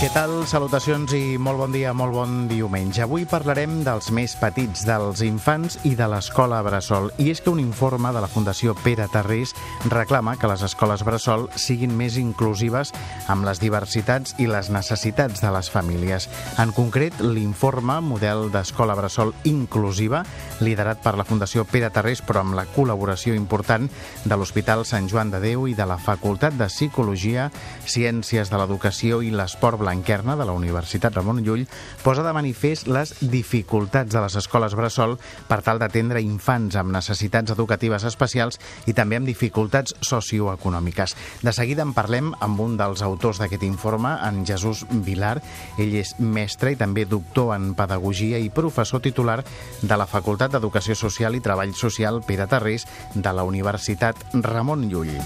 Què tal? Salutacions i molt bon dia, molt bon diumenge. Avui parlarem dels més petits, dels infants i de l'escola Bressol. I és que un informe de la Fundació Pere Tarrés reclama que les escoles Bressol siguin més inclusives amb les diversitats i les necessitats de les famílies. En concret, l'informe Model d'Escola Bressol Inclusiva, liderat per la Fundació Pere Tarrés, però amb la col·laboració important de l'Hospital Sant Joan de Déu i de la Facultat de Psicologia, Ciències de l'Educació i l'Esport Blanc Blanquerna de la Universitat Ramon Llull posa de manifest les dificultats de les escoles bressol per tal d'atendre infants amb necessitats educatives especials i també amb dificultats socioeconòmiques. De seguida en parlem amb un dels autors d'aquest informe, en Jesús Vilar. Ell és mestre i també doctor en Pedagogia i professor titular de la Facultat d'Educació Social i Treball Social Pere Tarrés de la Universitat Ramon Llull.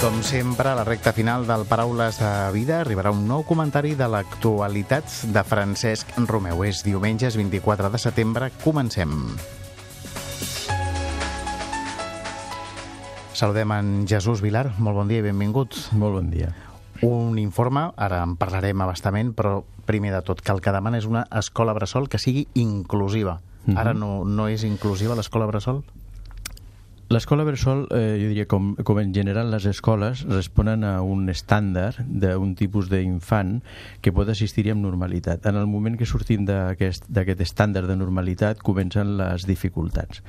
Com sempre, a la recta final del Paraules de Vida arribarà un nou comentari de l'actualitat de Francesc Romeu. És diumenge, 24 de setembre. Comencem. Saludem en Jesús Vilar. Molt bon dia i benvingut. Molt bon dia. Un informe, ara en parlarem abastament, però primer de tot, que el que demana és una escola bressol que sigui inclusiva. Uh -huh. Ara no, no és inclusiva l'escola bressol? L'escola Bressol, eh, jo diria, com, com en general les escoles, responen a un estàndard d'un tipus d'infant que pot assistir-hi amb normalitat. En el moment que sortim d'aquest estàndard de normalitat, comencen les dificultats.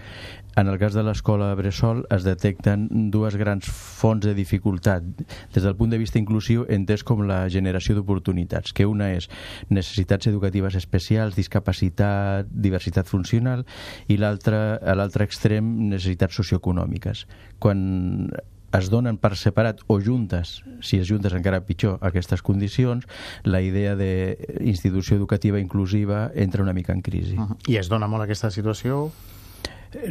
En el cas de l'escola Bressol es detecten dues grans fonts de dificultat des del punt de vista inclusiu entès com la generació d'oportunitats, que una és necessitats educatives especials, discapacitat, diversitat funcional i l'altre a l'altre extrem necessitats socioeconòmiques econòmiques. Quan es donen per separat o juntes, si es juntes encara pitjor aquestes condicions, la idea d'institució educativa inclusiva entra una mica en crisi. Uh -huh. I es dona molt aquesta situació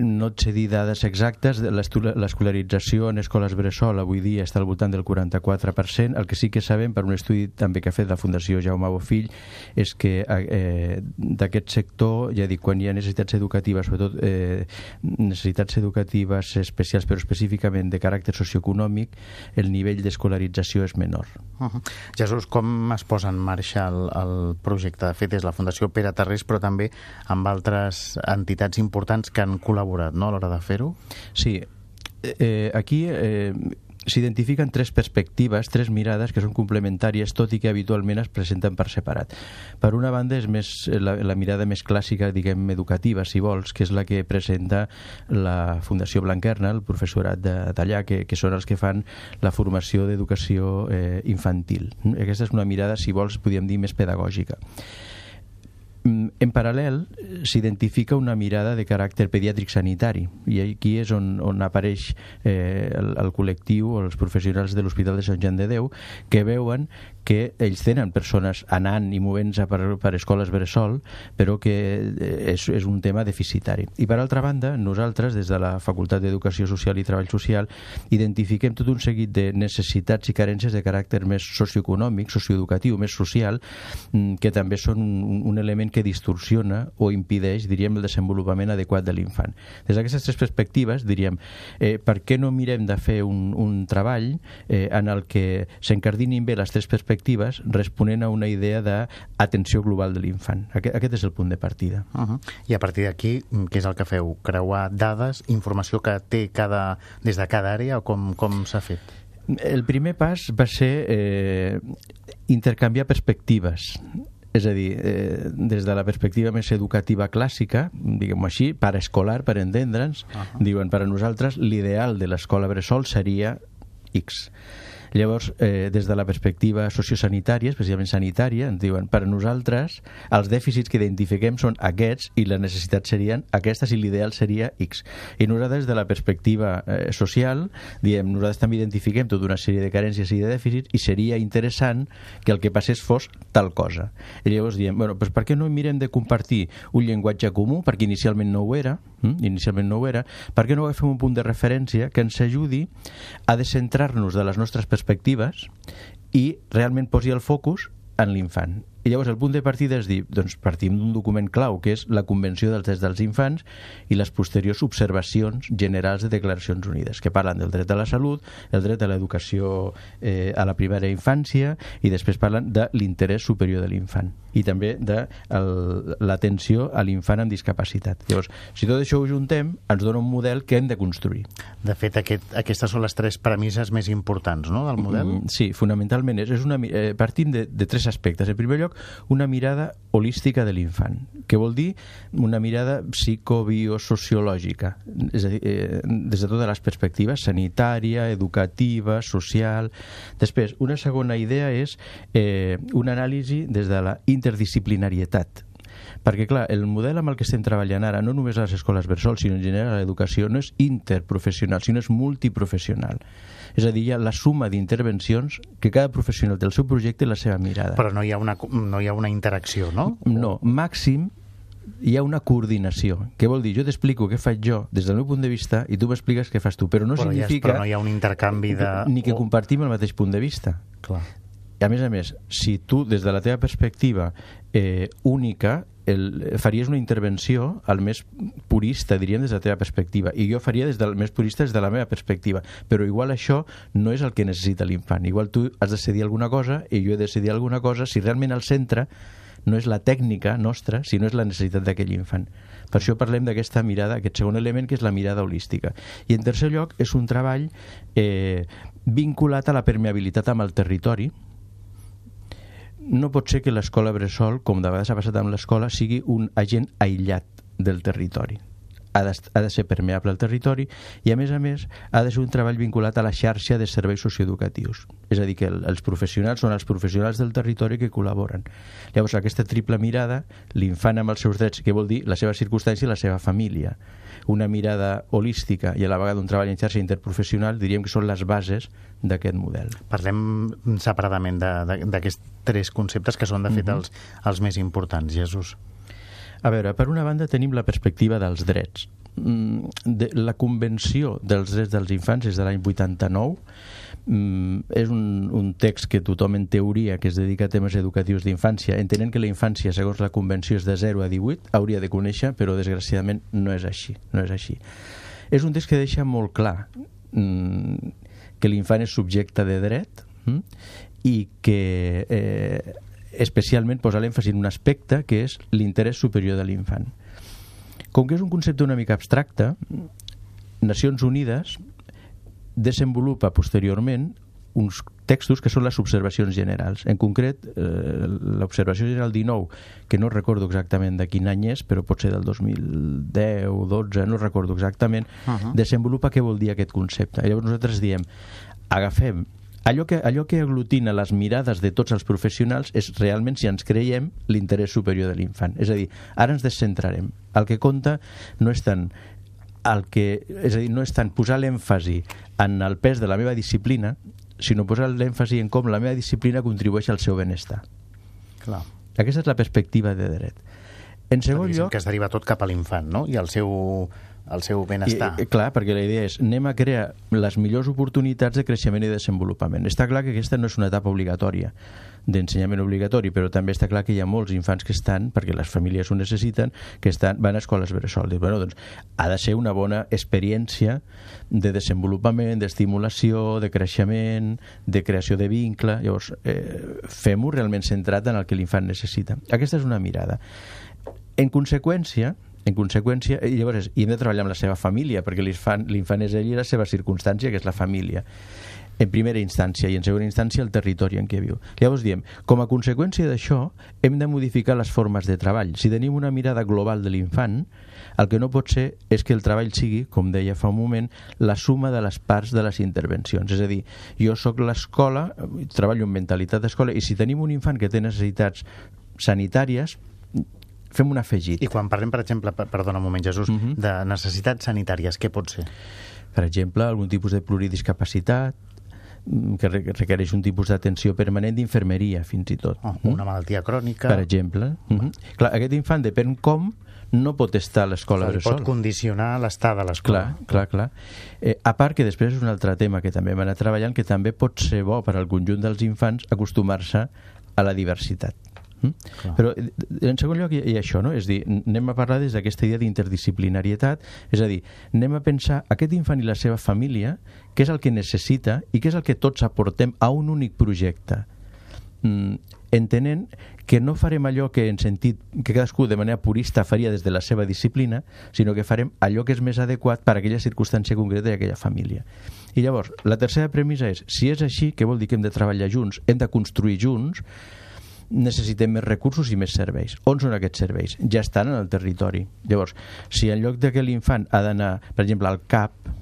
no et sé dir dades exactes, l'escolarització en escoles bressol avui dia està al voltant del 44%, el que sí que sabem per un estudi també que ha fet la Fundació Jaume Bofill és que eh, d'aquest sector, ja dic, quan hi ha necessitats educatives, sobretot eh, necessitats educatives especials, però específicament de caràcter socioeconòmic, el nivell d'escolarització és menor. Uh -huh. Jesús, com es posa en marxa el, el projecte? De fet, és la Fundació Pere Tarrés, però també amb altres entitats importants que han col·laborat no, a l'hora de fer-ho? Sí. Eh, aquí eh, s'identifiquen tres perspectives, tres mirades que són complementàries, tot i que habitualment es presenten per separat. Per una banda és més la, la mirada més clàssica, diguem, educativa, si vols, que és la que presenta la Fundació Blanquerna, el professorat d'allà, que, que són els que fan la formació d'educació eh, infantil. Aquesta és una mirada, si vols, podríem dir, més pedagògica. Mm, en paral·lel, s'identifica una mirada de caràcter pediàtric sanitari. I aquí és on, on apareix eh, el, el col·lectiu o els professionals de l'Hospital de Sant Joan de Déu que veuen que ells tenen persones anant i movent-se per, per escoles bressol, però que eh, és, és un tema deficitari. I per altra banda, nosaltres, des de la Facultat d'Educació Social i Treball Social, identifiquem tot un seguit de necessitats i carències de caràcter més socioeconòmic, socioeducatiu, més social, mm, que també són un, un element que distorsiona o impideix, diríem, el desenvolupament adequat de l'infant. Des d'aquestes tres perspectives, diríem, eh, per què no mirem de fer un, un treball eh, en el que s'encardinin bé les tres perspectives perspectives responent a una idea d'atenció global de l'infant. Aquest, aquest és el punt de partida. Uh -huh. I a partir d'aquí, què és el que feu? Creuar dades, informació que té cada, des de cada àrea o com, com s'ha fet? El primer pas va ser eh, intercanviar perspectives és a dir, eh, des de la perspectiva més educativa clàssica, diguem-ho així, per escolar, per entendre'ns, uh -huh. diuen, per a nosaltres l'ideal de l'escola bressol seria X Llavors, eh, des de la perspectiva sociosanitària, especialment sanitària, ens diuen, per a nosaltres, els dèficits que identifiquem són aquests i les necessitats serien aquestes i l'ideal seria X. I nosaltres, des de la perspectiva eh, social, diem, nosaltres també identifiquem tota una sèrie de carències i de dèficits i seria interessant que el que passés fos tal cosa. I llavors diem, bueno, doncs per què no mirem de compartir un llenguatge comú, perquè inicialment no ho era? Inicialment no ho era, per què no agafem un punt de referència que ens ajudi a descentrar-nos de les nostres perspectives i realment posi el focus en l'infant i llavors el punt de partida és dir, doncs partim d'un document clau, que és la Convenció dels Drets dels Infants i les posteriors observacions generals de Declaracions Unides, que parlen del dret a la salut, el dret a l'educació eh, a la primera infància i després parlen de l'interès superior de l'infant i també de l'atenció a l'infant amb discapacitat. Llavors, si tot això ho juntem, ens dona un model que hem de construir. De fet, aquest, aquestes són les tres premisses més importants no, del model? Mm, sí, fonamentalment és, és una, eh, partim de, de tres aspectes. En primer lloc, una mirada holística de l'infant, que vol dir? Una mirada psicobiosociològica, és a dir, eh, des de totes les perspectives, sanitària, educativa, social... Després, una segona idea és eh, una anàlisi des de la interdisciplinarietat, perquè, clar, el model amb el que estem treballant ara, no només a les escoles Bersol, sinó en general a l'educació, no és interprofessional, sinó és multiprofessional. És a dir, hi ha la suma d'intervencions que cada professional té el seu projecte i la seva mirada. Però no hi ha una, no hi ha una interacció, no? No, màxim hi ha una coordinació. Què vol dir? Jo t'explico què faig jo des del meu punt de vista i tu m'expliques què fas tu, però no però significa... Ja, però no hi ha un intercanvi de... Ni que compartim el mateix punt de vista. Clar. I a més a més, si tu, des de la teva perspectiva eh, única, el, faries una intervenció al més purista, diríem, des de la teva perspectiva, i jo faria des del més purista des de la meva perspectiva, però igual això no és el que necessita l'infant. Igual tu has de decidir alguna cosa i jo he de decidir alguna cosa si realment el centre no és la tècnica nostra, sinó és la necessitat d'aquell infant. Per això parlem d'aquesta mirada, aquest segon element, que és la mirada holística. I en tercer lloc, és un treball eh, vinculat a la permeabilitat amb el territori, no pot ser que l'escola Bressol, com de vegades ha passat amb l'escola, sigui un agent aïllat del territori. Ha de, ha de ser permeable al territori i, a més a més, ha de ser un treball vinculat a la xarxa de serveis socioeducatius. És a dir, que el, els professionals són els professionals del territori que col·laboren. Llavors, aquesta triple mirada, l'infant amb els seus drets, que vol dir la seva circumstància i la seva família, una mirada holística i a la vegada un treball en xarxa interprofessional, diríem que són les bases d'aquest model. Parlem separadament d'aquests tres conceptes que són, de fet, mhm. -huh. els, els més importants, Jesús. A veure, per una banda tenim la perspectiva dels drets. Mm, de, la Convenció dels Drets dels Infants és de l'any 89 mm, és un, un text que tothom en teoria que es dedica a temes educatius d'infància entenent que la infància segons la Convenció és de 0 a 18 hauria de conèixer però desgraciadament no és així no és així és un text que deixa molt clar mm, que l'infant és subjecte de dret mm, i que eh, especialment posa l'èmfasi en un aspecte que és l'interès superior de l'infant. Com que és un concepte una mica abstracte, Nacions Unides desenvolupa posteriorment uns textos que són les observacions generals. En concret, eh, l'observació general 19, que no recordo exactament de quin any és, però pot ser del 2010 o 12, no recordo exactament, uh -huh. desenvolupa què vol dir aquest concepte. Llavors nosaltres diem, agafem allò que, allò que aglutina les mirades de tots els professionals és realment si ens creiem l'interès superior de l'infant. És a dir, ara ens descentrarem. El que compta no és tant el que, és a dir, no és tant posar l'èmfasi en el pes de la meva disciplina, sinó posar l'èmfasi en com la meva disciplina contribueix al seu benestar. Clar. Aquesta és la perspectiva de dret. En segon lloc... Que es deriva tot cap a l'infant, no? I al seu el seu benestar. I, clar, perquè la idea és anem a crear les millors oportunitats de creixement i desenvolupament. Està clar que aquesta no és una etapa obligatòria d'ensenyament obligatori, però també està clar que hi ha molts infants que estan, perquè les famílies ho necessiten, que estan, van a escoles bressol. Bueno, doncs, ha de ser una bona experiència de desenvolupament, d'estimulació, de creixement, de creació de vincle. Llavors, eh, fem-ho realment centrat en el que l'infant necessita. Aquesta és una mirada. En conseqüència, en conseqüència, i llavors i hem de treballar amb la seva família, perquè l'infant és ell i la seva circumstància, que és la família en primera instància i en segona instància el territori en què viu. Llavors diem, com a conseqüència d'això, hem de modificar les formes de treball. Si tenim una mirada global de l'infant, el que no pot ser és que el treball sigui, com deia fa un moment, la suma de les parts de les intervencions. És a dir, jo sóc l'escola, treballo en mentalitat d'escola, i si tenim un infant que té necessitats sanitàries, fem un afegit. I quan parlem, per exemple, perdona un moment, Jesús, uh mhm. -huh. de necessitats sanitàries, què pot ser? Per exemple, algun tipus de pluridiscapacitat, mm, que requereix un tipus d'atenció permanent d'infermeria, fins i tot. Oh, una malaltia crònica... Per exemple. Uh -huh. Clar, aquest infant, depèn com, no pot estar a l'escola bressol. Pot condicionar l'estat de l'escola. Clar, clar, clar. Eh, a part que després és un altre tema que també hem anat treballant, que també pot ser bo per al conjunt dels infants acostumar-se a la diversitat. Mm? Però, eh, en segon lloc, hi, hi ha això, no? És dir, anem a parlar des d'aquesta idea d'interdisciplinarietat, és a dir, anem a pensar aquest infant i la seva família, què és el que necessita i què és el que tots aportem a un únic projecte. Mm, entenent que no farem allò que en sentit que cadascú de manera purista faria des de la seva disciplina, sinó que farem allò que és més adequat per a aquella circumstància concreta i aquella família. I llavors, la tercera premissa és, si és així, què vol dir que hem de treballar junts, hem de construir junts, necessitem més recursos i més serveis. On són aquests serveis? Ja estan en el territori. Llavors, si en lloc de que l'infant ha d'anar, per exemple, al CAP,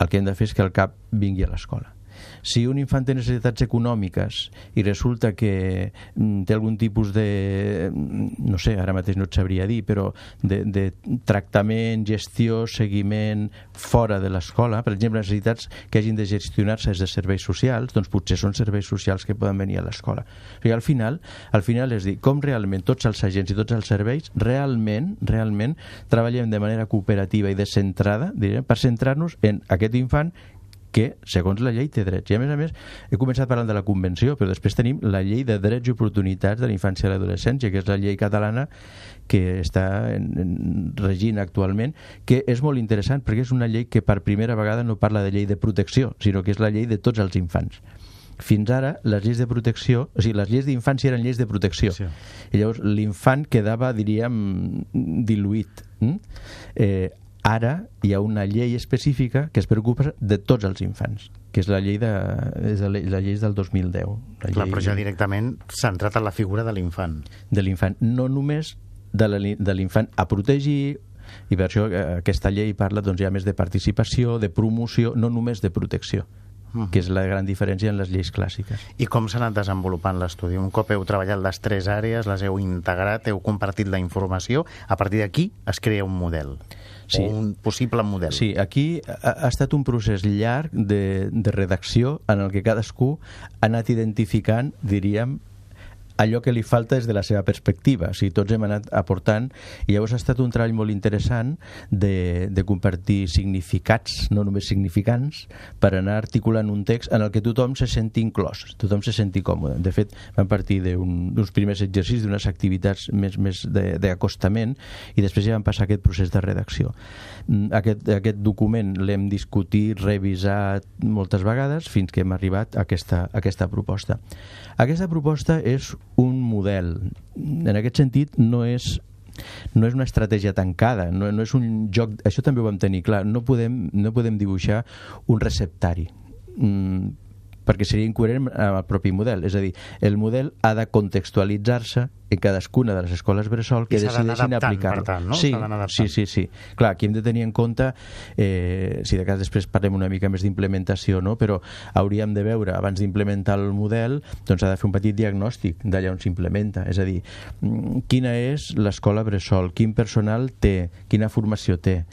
el que hem de fer és que el CAP vingui a l'escola si un infant té necessitats econòmiques i resulta que mm, té algun tipus de, mm, no sé, ara mateix no et sabria dir, però de, de tractament, gestió, seguiment fora de l'escola, per exemple, necessitats que hagin de gestionar-se des de serveis socials, doncs potser són serveis socials que poden venir a l'escola. O sigui, al final, al final és dir, com realment tots els agents i tots els serveis realment, realment treballem de manera cooperativa i descentrada, direm, per centrar-nos en aquest infant que, segons la llei, té drets. I, a més a més, he començat parlant de la Convenció, però després tenim la llei de drets i oportunitats de la infància i l'adolescència, que és la llei catalana que està en, en, regint actualment, que és molt interessant perquè és una llei que per primera vegada no parla de llei de protecció, sinó que és la llei de tots els infants fins ara les lleis de protecció, o sigui, les lleis d'infància eren lleis de protecció. Sí. I llavors l'infant quedava, diríem, diluït. Mm? Eh, Ara hi ha una llei específica que es preocupa de tots els infants, que és la llei, de, és la, la llei del 2010. La Clar, llei... però ja directament centrat en la figura de l'infant. De l'infant, no només de l'infant a protegir, i per això eh, aquesta llei parla doncs, ja més de participació, de promoció, no només de protecció que és la gran diferència en les lleis clàssiques. I com s'ha anat desenvolupant l'estudi? Un cop heu treballat les tres àrees, les heu integrat, heu compartit la informació, a partir d'aquí es crea un model sí. o un possible model. Sí, aquí ha, ha estat un procés llarg de, de redacció en el que cadascú ha anat identificant, diríem, allò que li falta és de la seva perspectiva. O sigui, tots hem anat aportant i llavors ha estat un treball molt interessant de, de compartir significats, no només significants, per anar articulant un text en el que tothom se senti inclòs, tothom se senti còmode. De fet, vam partir d'uns primers exercicis, d'unes activitats més, més d'acostament i després ja vam passar aquest procés de redacció. Mm, aquest, aquest document l'hem discutit, revisat moltes vegades fins que hem arribat a aquesta, a aquesta proposta. Aquesta proposta és un model. En aquest sentit, no és no és una estratègia tancada, no, no és un joc... Això també ho vam tenir clar. No podem, no podem dibuixar un receptari. Mm, perquè seria incoherent amb el propi model. És a dir, el model ha de contextualitzar-se en cadascuna de les escoles bressol que decideixin aplicar-lo. No? Sí, sí, sí, sí. Clar, aquí hem de tenir en compte, eh, si de cas després parlem una mica més d'implementació, no? però hauríem de veure, abans d'implementar el model, doncs ha de fer un petit diagnòstic d'allà on s'implementa. És a dir, mm, quina és l'escola bressol, quin personal té, quina formació té,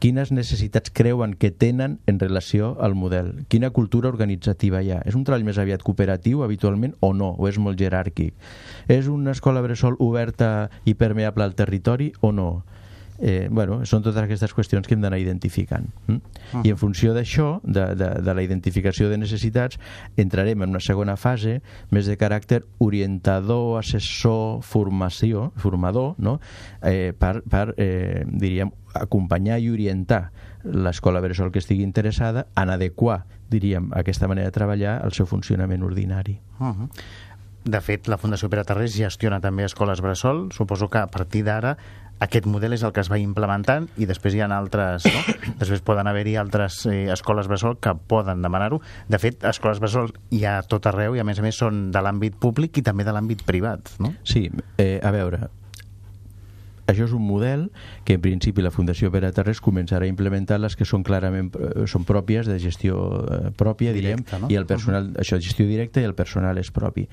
quines necessitats creuen que tenen en relació al model, quina cultura organitzativa hi ha. És un treball més aviat cooperatiu, habitualment, o no, o és molt jeràrquic. És una escola bressol oberta i permeable al territori o no? eh, bueno, són totes aquestes qüestions que hem d'anar identificant. Mm? -huh. I en funció d'això, de, de, de la identificació de necessitats, entrarem en una segona fase més de caràcter orientador, assessor, formació, formador, no? eh, per, per eh, diríem, acompanyar i orientar l'escola bressol que estigui interessada en adequar, diríem, aquesta manera de treballar al seu funcionament ordinari. Uh -huh. De fet, la Fundació Pere Tarrés gestiona també escoles bressol. Suposo que a partir d'ara aquest model és el que es va implementant i després hi ha altres, no? després poden haver-hi altres eh, escoles bressol que poden demanar-ho. De fet, escoles bressol hi ha tot arreu i a més a més són de l'àmbit públic i també de l'àmbit privat, no? Sí, eh, a veure, això és un model que en principi la Fundació Pere Terres començarà a implementar les que són clarament eh, són pròpies de gestió eh, pròpia, direm, Directe, no? i el personal, uh -huh. això, gestió directa i el personal és propi.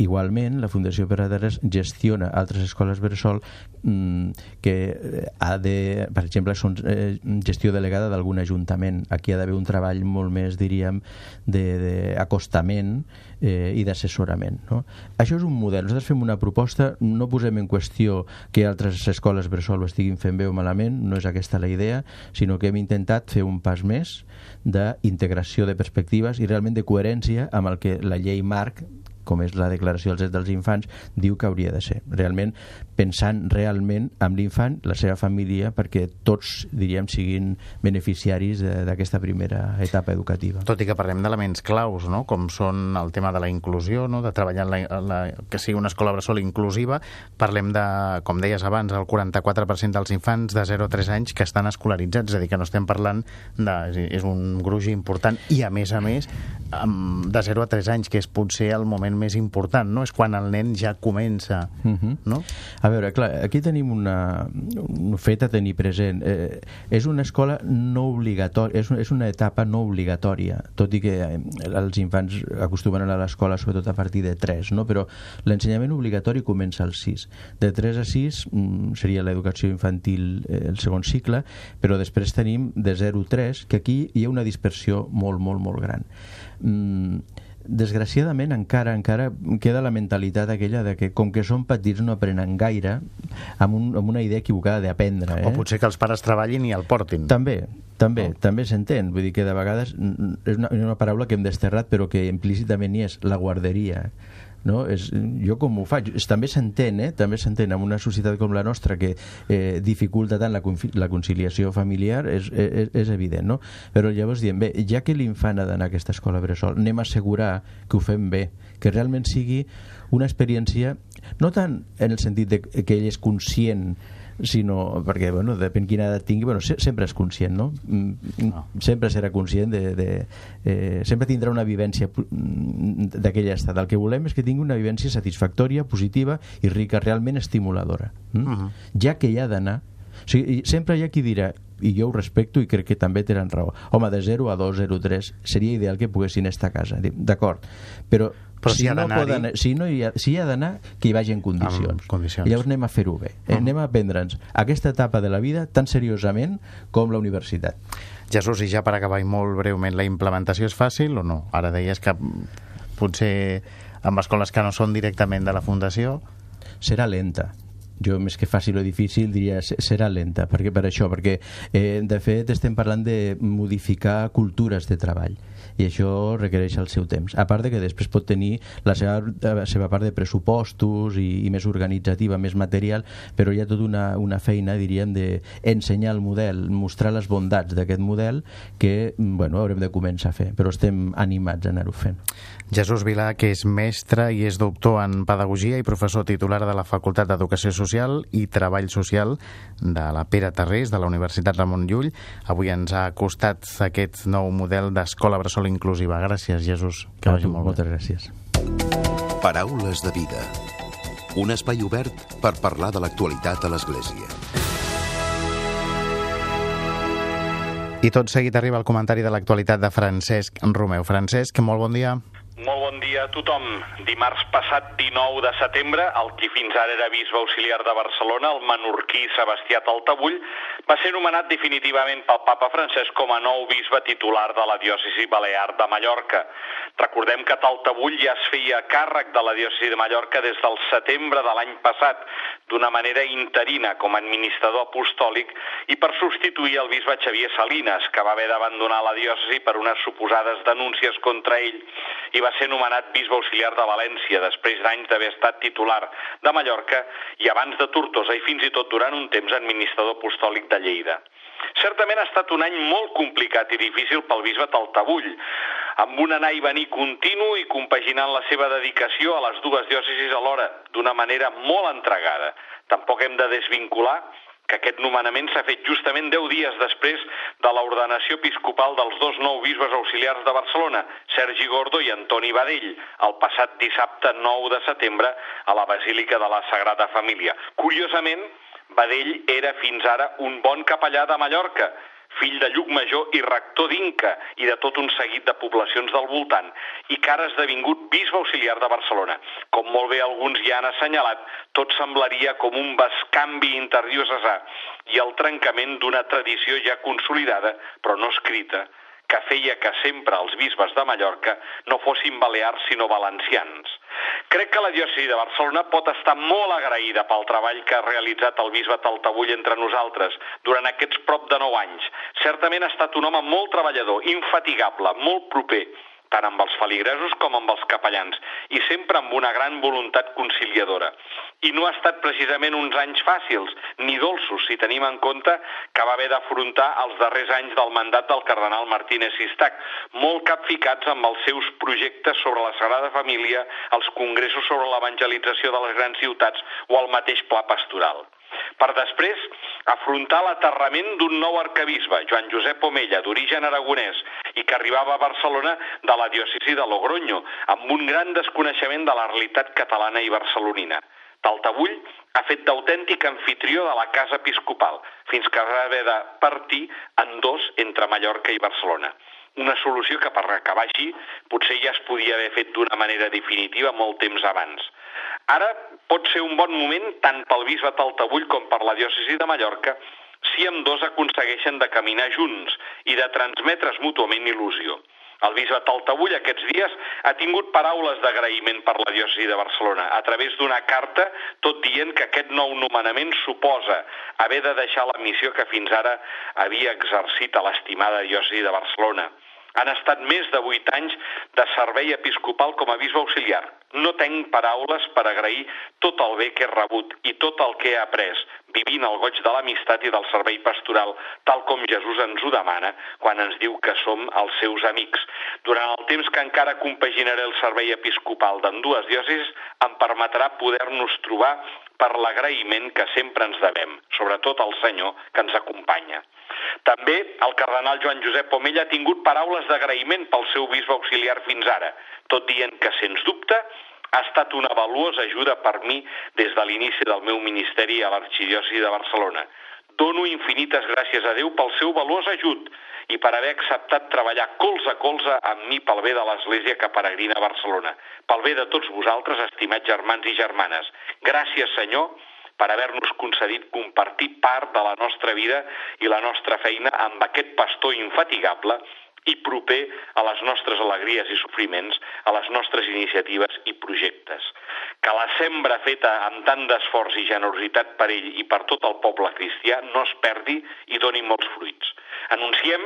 Igualment, la Fundació Terres gestiona altres escoles Bressol mm, que eh, ha de, per exemple, són eh, gestió delegada d'algun ajuntament. Aquí ha d'haver un treball molt més, diríem, d'acostament eh, i d'assessorament. No? Això és un model. Nosaltres fem una proposta, no posem en qüestió que altres escoles Bressol ho estiguin fent bé o malament, no és aquesta la idea, sinó que hem intentat fer un pas més d'integració de perspectives i realment de coherència amb el que la llei marc com és la Declaració dels Drets dels Infants, diu que hauria de ser. Realment, pensant realment amb l'infant, la seva família, perquè tots, diríem, siguin beneficiaris d'aquesta primera etapa educativa. Tot i que parlem d'elements claus, no? com són el tema de la inclusió, no? de treballar en la, la, que sigui una escola bressol inclusiva, parlem de, com deies abans, el 44% dels infants de 0 a 3 anys que estan escolaritzats, és a dir, que no estem parlant de... és un gruix important, i a més a més, de 0 a 3 anys, que és potser el moment més important, no? És quan el nen ja comença, uh mhm. -huh. no? A veure, clar, aquí tenim una, un fet a tenir present. Eh, és una escola no obligatòria, és, és una etapa no obligatòria, tot i que eh, els infants acostumen a anar a l'escola sobretot a partir de 3, no? Però l'ensenyament obligatori comença als 6. De 3 a 6 mm, seria l'educació infantil eh, el segon cicle, però després tenim de 0 a 3, que aquí hi ha una dispersió molt, molt, molt gran. Mm, desgraciadament encara encara queda la mentalitat aquella de que com que són petits no aprenen gaire amb, un, amb una idea equivocada d'aprendre eh? o potser que els pares treballin i el portin també, també, oh. també s'entén vull dir que de vegades és una, una paraula que hem desterrat però que implícitament hi és la guarderia no? És, jo com ho faig? És, també s'entén, eh? també s'entén en una societat com la nostra que eh, dificulta tant la, la conciliació familiar, és, és, és evident, no? Però llavors diem, bé, ja que l'infant ha d'anar a aquesta escola bressol, anem a assegurar que ho fem bé, que realment sigui una experiència, no tant en el sentit de que ell és conscient sinó perquè, bueno, depèn quina edat tingui, bueno, se sempre és conscient, no? Mm, no. Sempre serà conscient de... de eh, sempre tindrà una vivència mm, d'aquell estat. El que volem és que tingui una vivència satisfactòria, positiva i rica, realment estimuladora. Mm? Uh -huh. Ja que hi ha d'anar o sigui, sempre hi ha qui dirà i jo ho respecto i crec que també tenen raó home, de 0 a 2, 0 a 3 seria ideal que poguessin estar a casa d'acord, però però si, si, no poden, si, no hi ha, si hi ha d'anar, que hi vagi en condicions. condicions. I llavors anem a fer-ho bé. Uh -huh. Anem a aprendre'ns aquesta etapa de la vida tan seriosament com la universitat. Jesús, i ja per acabar i molt breument, la implementació és fàcil o no? Ara deies que potser amb escoles que no són directament de la Fundació... Serà lenta, jo més que fàcil o difícil diria serà lenta, perquè per això, perquè eh, de fet estem parlant de modificar cultures de treball i això requereix el seu temps. A part de que després pot tenir la seva, la seva part de pressupostos i, i més organitzativa, més material, però hi ha tota una, una feina, diríem, d'ensenyar el model, mostrar les bondats d'aquest model que, bueno, haurem de començar a fer, però estem animats a anar-ho fent. Jesús Vilà, que és mestre i és doctor en Pedagogia i professor titular de la Facultat d'Educació Social i Treball Social de la Pere Tarrés, de la Universitat Ramon Llull. Avui ens ha costat aquest nou model d'escola bressol inclusiva. Gràcies, Jesús. Que vagi molt Moltes bé. gràcies. Paraules de vida. Un espai obert per parlar de l'actualitat a l'Església. I tot seguit arriba el comentari de l'actualitat de Francesc Romeu. Francesc, molt bon dia. Molt bon dia a tothom. Dimarts passat 19 de setembre, el qui fins ara era bisbe auxiliar de Barcelona, el menorquí Sebastià Taltabull, va ser nomenat definitivament pel papa Francesc com a nou bisbe titular de la diòcesi balear de Mallorca. Recordem que Taltabull ja es feia càrrec de la diòcesi de Mallorca des del setembre de l'any passat, d'una manera interina com a administrador apostòlic i per substituir el bisbe Xavier Salinas, que va haver d'abandonar la diòcesi per unes suposades denúncies contra ell i va ser nomenat bisbe auxiliar de València després d'anys d'haver estat titular de Mallorca i abans de Tortosa i fins i tot durant un temps administrador apostòlic de Lleida. Certament ha estat un any molt complicat i difícil pel bisbe Taltabull, amb un anar i venir continu i compaginant la seva dedicació a les dues diòcesis alhora d'una manera molt entregada. Tampoc hem de desvincular que aquest nomenament s'ha fet justament 10 dies després de l'ordenació episcopal dels dos nou bisbes auxiliars de Barcelona, Sergi Gordo i Antoni Badell, el passat dissabte 9 de setembre a la Basílica de la Sagrada Família. Curiosament, Badell era fins ara un bon capellà de Mallorca, fill de Lluc Major i rector d'Inca i de tot un seguit de poblacions del voltant, i que ara ha esdevingut bisbe auxiliar de Barcelona. Com molt bé alguns ja han assenyalat, tot semblaria com un bescanvi interdiocesà i el trencament d'una tradició ja consolidada, però no escrita, que feia que sempre els bisbes de Mallorca no fossin balears sinó valencians. Crec que la diòcesi de Barcelona pot estar molt agraïda pel treball que ha realitzat el bisbe Taltabull entre nosaltres durant aquests prop de nou anys. Certament ha estat un home molt treballador, infatigable, molt proper, tant amb els feligresos com amb els capellans, i sempre amb una gran voluntat conciliadora. I no ha estat precisament uns anys fàcils, ni dolços, si tenim en compte que va haver d'afrontar els darrers anys del mandat del cardenal Martínez Sistac, molt capficats amb els seus projectes sobre la Sagrada Família, els congressos sobre l'evangelització de les grans ciutats o el mateix pla pastoral per després afrontar l'aterrament d'un nou arcabisbe, Joan Josep Omella, d'origen aragonès, i que arribava a Barcelona de la diòcesi de Logroño, amb un gran desconeixement de la realitat catalana i barcelonina. Taltabull ha fet d'autèntic anfitrió de la casa episcopal, fins que va haver de partir en dos entre Mallorca i Barcelona. Una solució que per acabar així potser ja es podia haver fet d'una manera definitiva molt temps abans. Ara pot ser un bon moment tant pel bisbe Taltabull com per la diòcesi de Mallorca si amb dos aconsegueixen de caminar junts i de transmetre's mútuament il·lusió. El bisbe Taltabull aquests dies ha tingut paraules d'agraïment per la diòcesi de Barcelona a través d'una carta tot dient que aquest nou nomenament suposa haver de deixar la missió que fins ara havia exercit a l'estimada diòcesi de Barcelona. Han estat més de vuit anys de servei episcopal com a bisbe auxiliar. No tenc paraules per agrair tot el bé que he rebut i tot el que he après, vivint el goig de l'amistat i del servei pastoral, tal com Jesús ens ho demana quan ens diu que som els seus amics. Durant el temps que encara compaginaré el servei episcopal dues diòcesis, em permetrà poder-nos trobar per l'agraïment que sempre ens devem, sobretot al Senyor que ens acompanya. També el cardenal Joan Josep Pomella ha tingut paraules d'agraïment pel seu bisbe auxiliar fins ara, tot dient que, sens dubte, ha estat una valuosa ajuda per mi des de l'inici del meu ministeri a l'Arxidiòcesi de Barcelona. Dono infinites gràcies a Déu pel seu valuós ajut i per haver acceptat treballar colze a colze amb mi pel bé de l'Església que peregrina a Barcelona, pel bé de tots vosaltres, estimats germans i germanes. Gràcies, Senyor, per haver-nos concedit compartir part de la nostra vida i la nostra feina amb aquest pastor infatigable i proper a les nostres alegries i sofriments, a les nostres iniciatives i projectes. Que la sembra feta amb tant d'esforç i generositat per ell i per tot el poble cristià no es perdi i doni molts fruits. Anunciem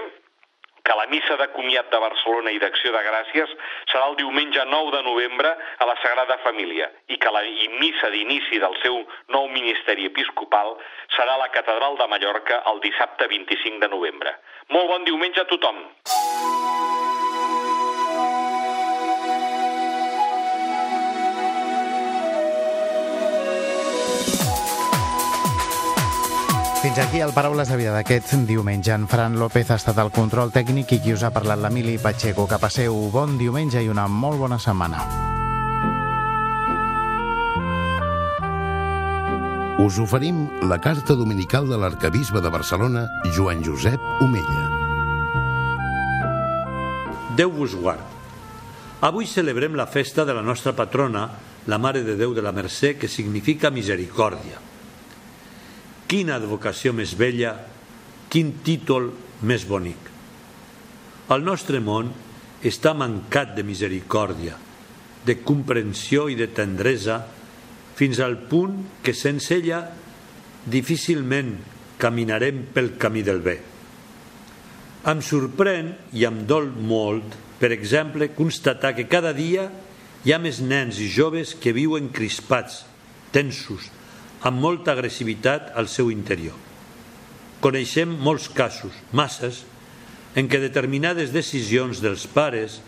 que la missa de comiat de Barcelona i d'Acció de Gràcies serà el diumenge 9 de novembre a la Sagrada Família i que la missa d'inici del seu nou ministeri episcopal serà a la Catedral de Mallorca el dissabte 25 de novembre. Molt bon diumenge a tothom! Fins aquí el Paraules de Vida d'aquest diumenge. En Fran López ha estat el control tècnic i qui us ha parlat l'Emili Pacheco. Que passeu bon diumenge i una molt bona setmana. Us oferim la carta dominical de l'arcabisbe de Barcelona, Joan Josep Omella. Déu vos guard. Avui celebrem la festa de la nostra patrona, la Mare de Déu de la Mercè, que significa misericòrdia. Quina advocació més bella, quin títol més bonic. El nostre món està mancat de misericòrdia, de comprensió i de tendresa, fins al punt que sense ella difícilment caminarem pel camí del bé. Em sorprèn i em dol molt, per exemple, constatar que cada dia hi ha més nens i joves que viuen crispats, tensos, amb molta agressivitat al seu interior. Coneixem molts casos, masses, en què determinades decisions dels pares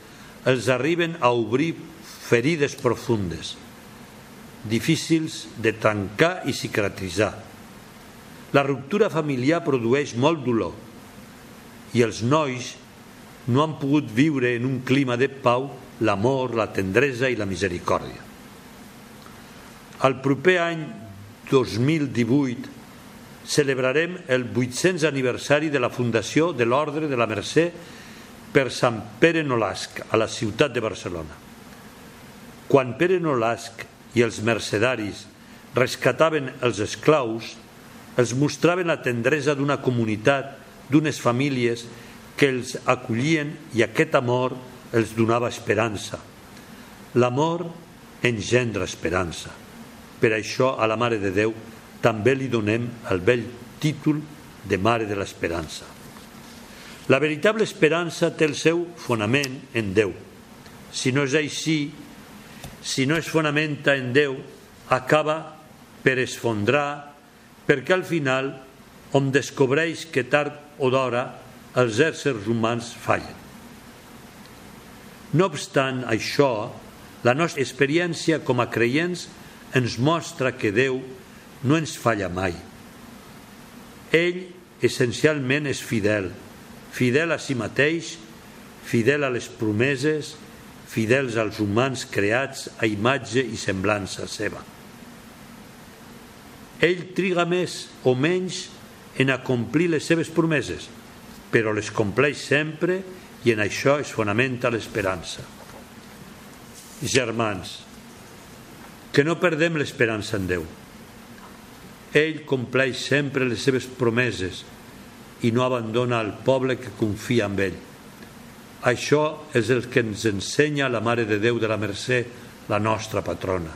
els arriben a obrir ferides profundes, difícils de tancar i cicatritzar. La ruptura familiar produeix molt dolor i els nois no han pogut viure en un clima de pau l'amor, la tendresa i la misericòrdia. El proper any 2018 celebrarem el 800 aniversari de la fundació de l'Ordre de la Mercè per Sant Pere Nolasc, a la ciutat de Barcelona. Quan Pere Nolasc i els mercedaris rescataven els esclaus, els mostraven la tendresa d'una comunitat, d'unes famílies que els acollien i aquest amor els donava esperança. L'amor engendra esperança. Per això a la Mare de Déu també li donem el vell títol de Mare de l'Esperança. La veritable esperança té el seu fonament en Déu. Si no és així, si no es fonamenta en Déu, acaba per esfondrar, perquè al final on descobreix que tard o d'hora els éssers humans fallen. No obstant això, la nostra experiència com a creients ens mostra que Déu no ens falla mai. Ell essencialment és fidel, fidel a si mateix, fidel a les promeses, fidels als humans creats a imatge i semblança seva. Ell triga més o menys en acomplir les seves promeses, però les compleix sempre i en això es fonamenta l'esperança. Germans, que no perdem l'esperança en Déu. Ell compleix sempre les seves promeses i no abandona el poble que confia en ell. Això és el que ens ensenya la Mare de Déu de la Mercè, la nostra patrona.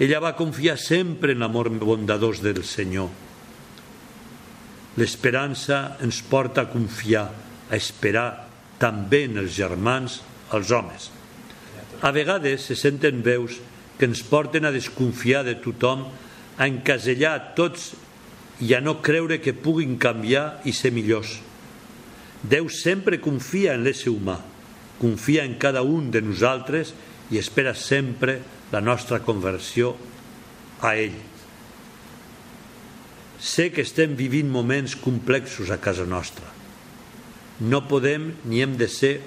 Ella va confiar sempre en l'amor bondadós del Senyor. L'esperança ens porta a confiar, a esperar també en els germans, els homes. A vegades se senten veus que ens porten a desconfiar de tothom, a encasellar tots i a no creure que puguin canviar i ser millors. Déu sempre confia en l'ésser humà, confia en cada un de nosaltres i espera sempre la nostra conversió a ell. Sé que estem vivint moments complexos a casa nostra. No podem ni hem de ser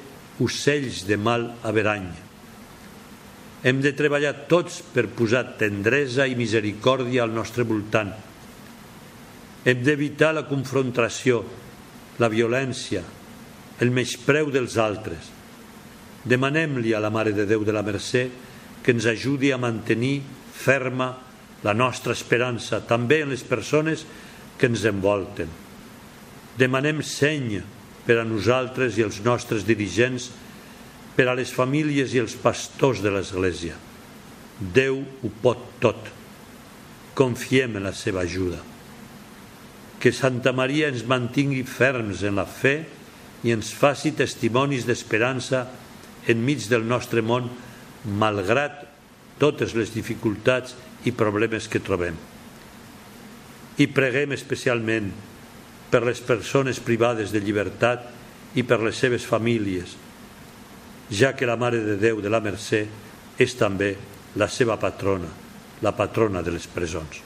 ocells de mal averany hem de treballar tots per posar tendresa i misericòrdia al nostre voltant. Hem d'evitar la confrontació, la violència, el menyspreu dels altres. Demanem-li a la Mare de Déu de la Mercè que ens ajudi a mantenir ferma la nostra esperança, també en les persones que ens envolten. Demanem seny per a nosaltres i els nostres dirigents per a les famílies i els pastors de l'Església. Déu ho pot tot. Confiem en la seva ajuda. Que Santa Maria ens mantingui ferms en la fe i ens faci testimonis d'esperança enmig del nostre món, malgrat totes les dificultats i problemes que trobem. I preguem especialment per les persones privades de llibertat i per les seves famílies, ja que la Mare de Déu de la Mercè és també la seva patrona, la patrona de les presons.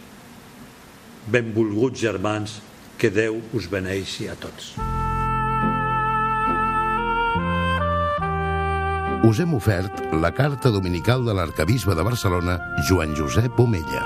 Benvolguts germans, que Déu us beneixi a tots. Us hem ofert la carta dominical de l'arcabisbe de Barcelona, Joan Josep Omella.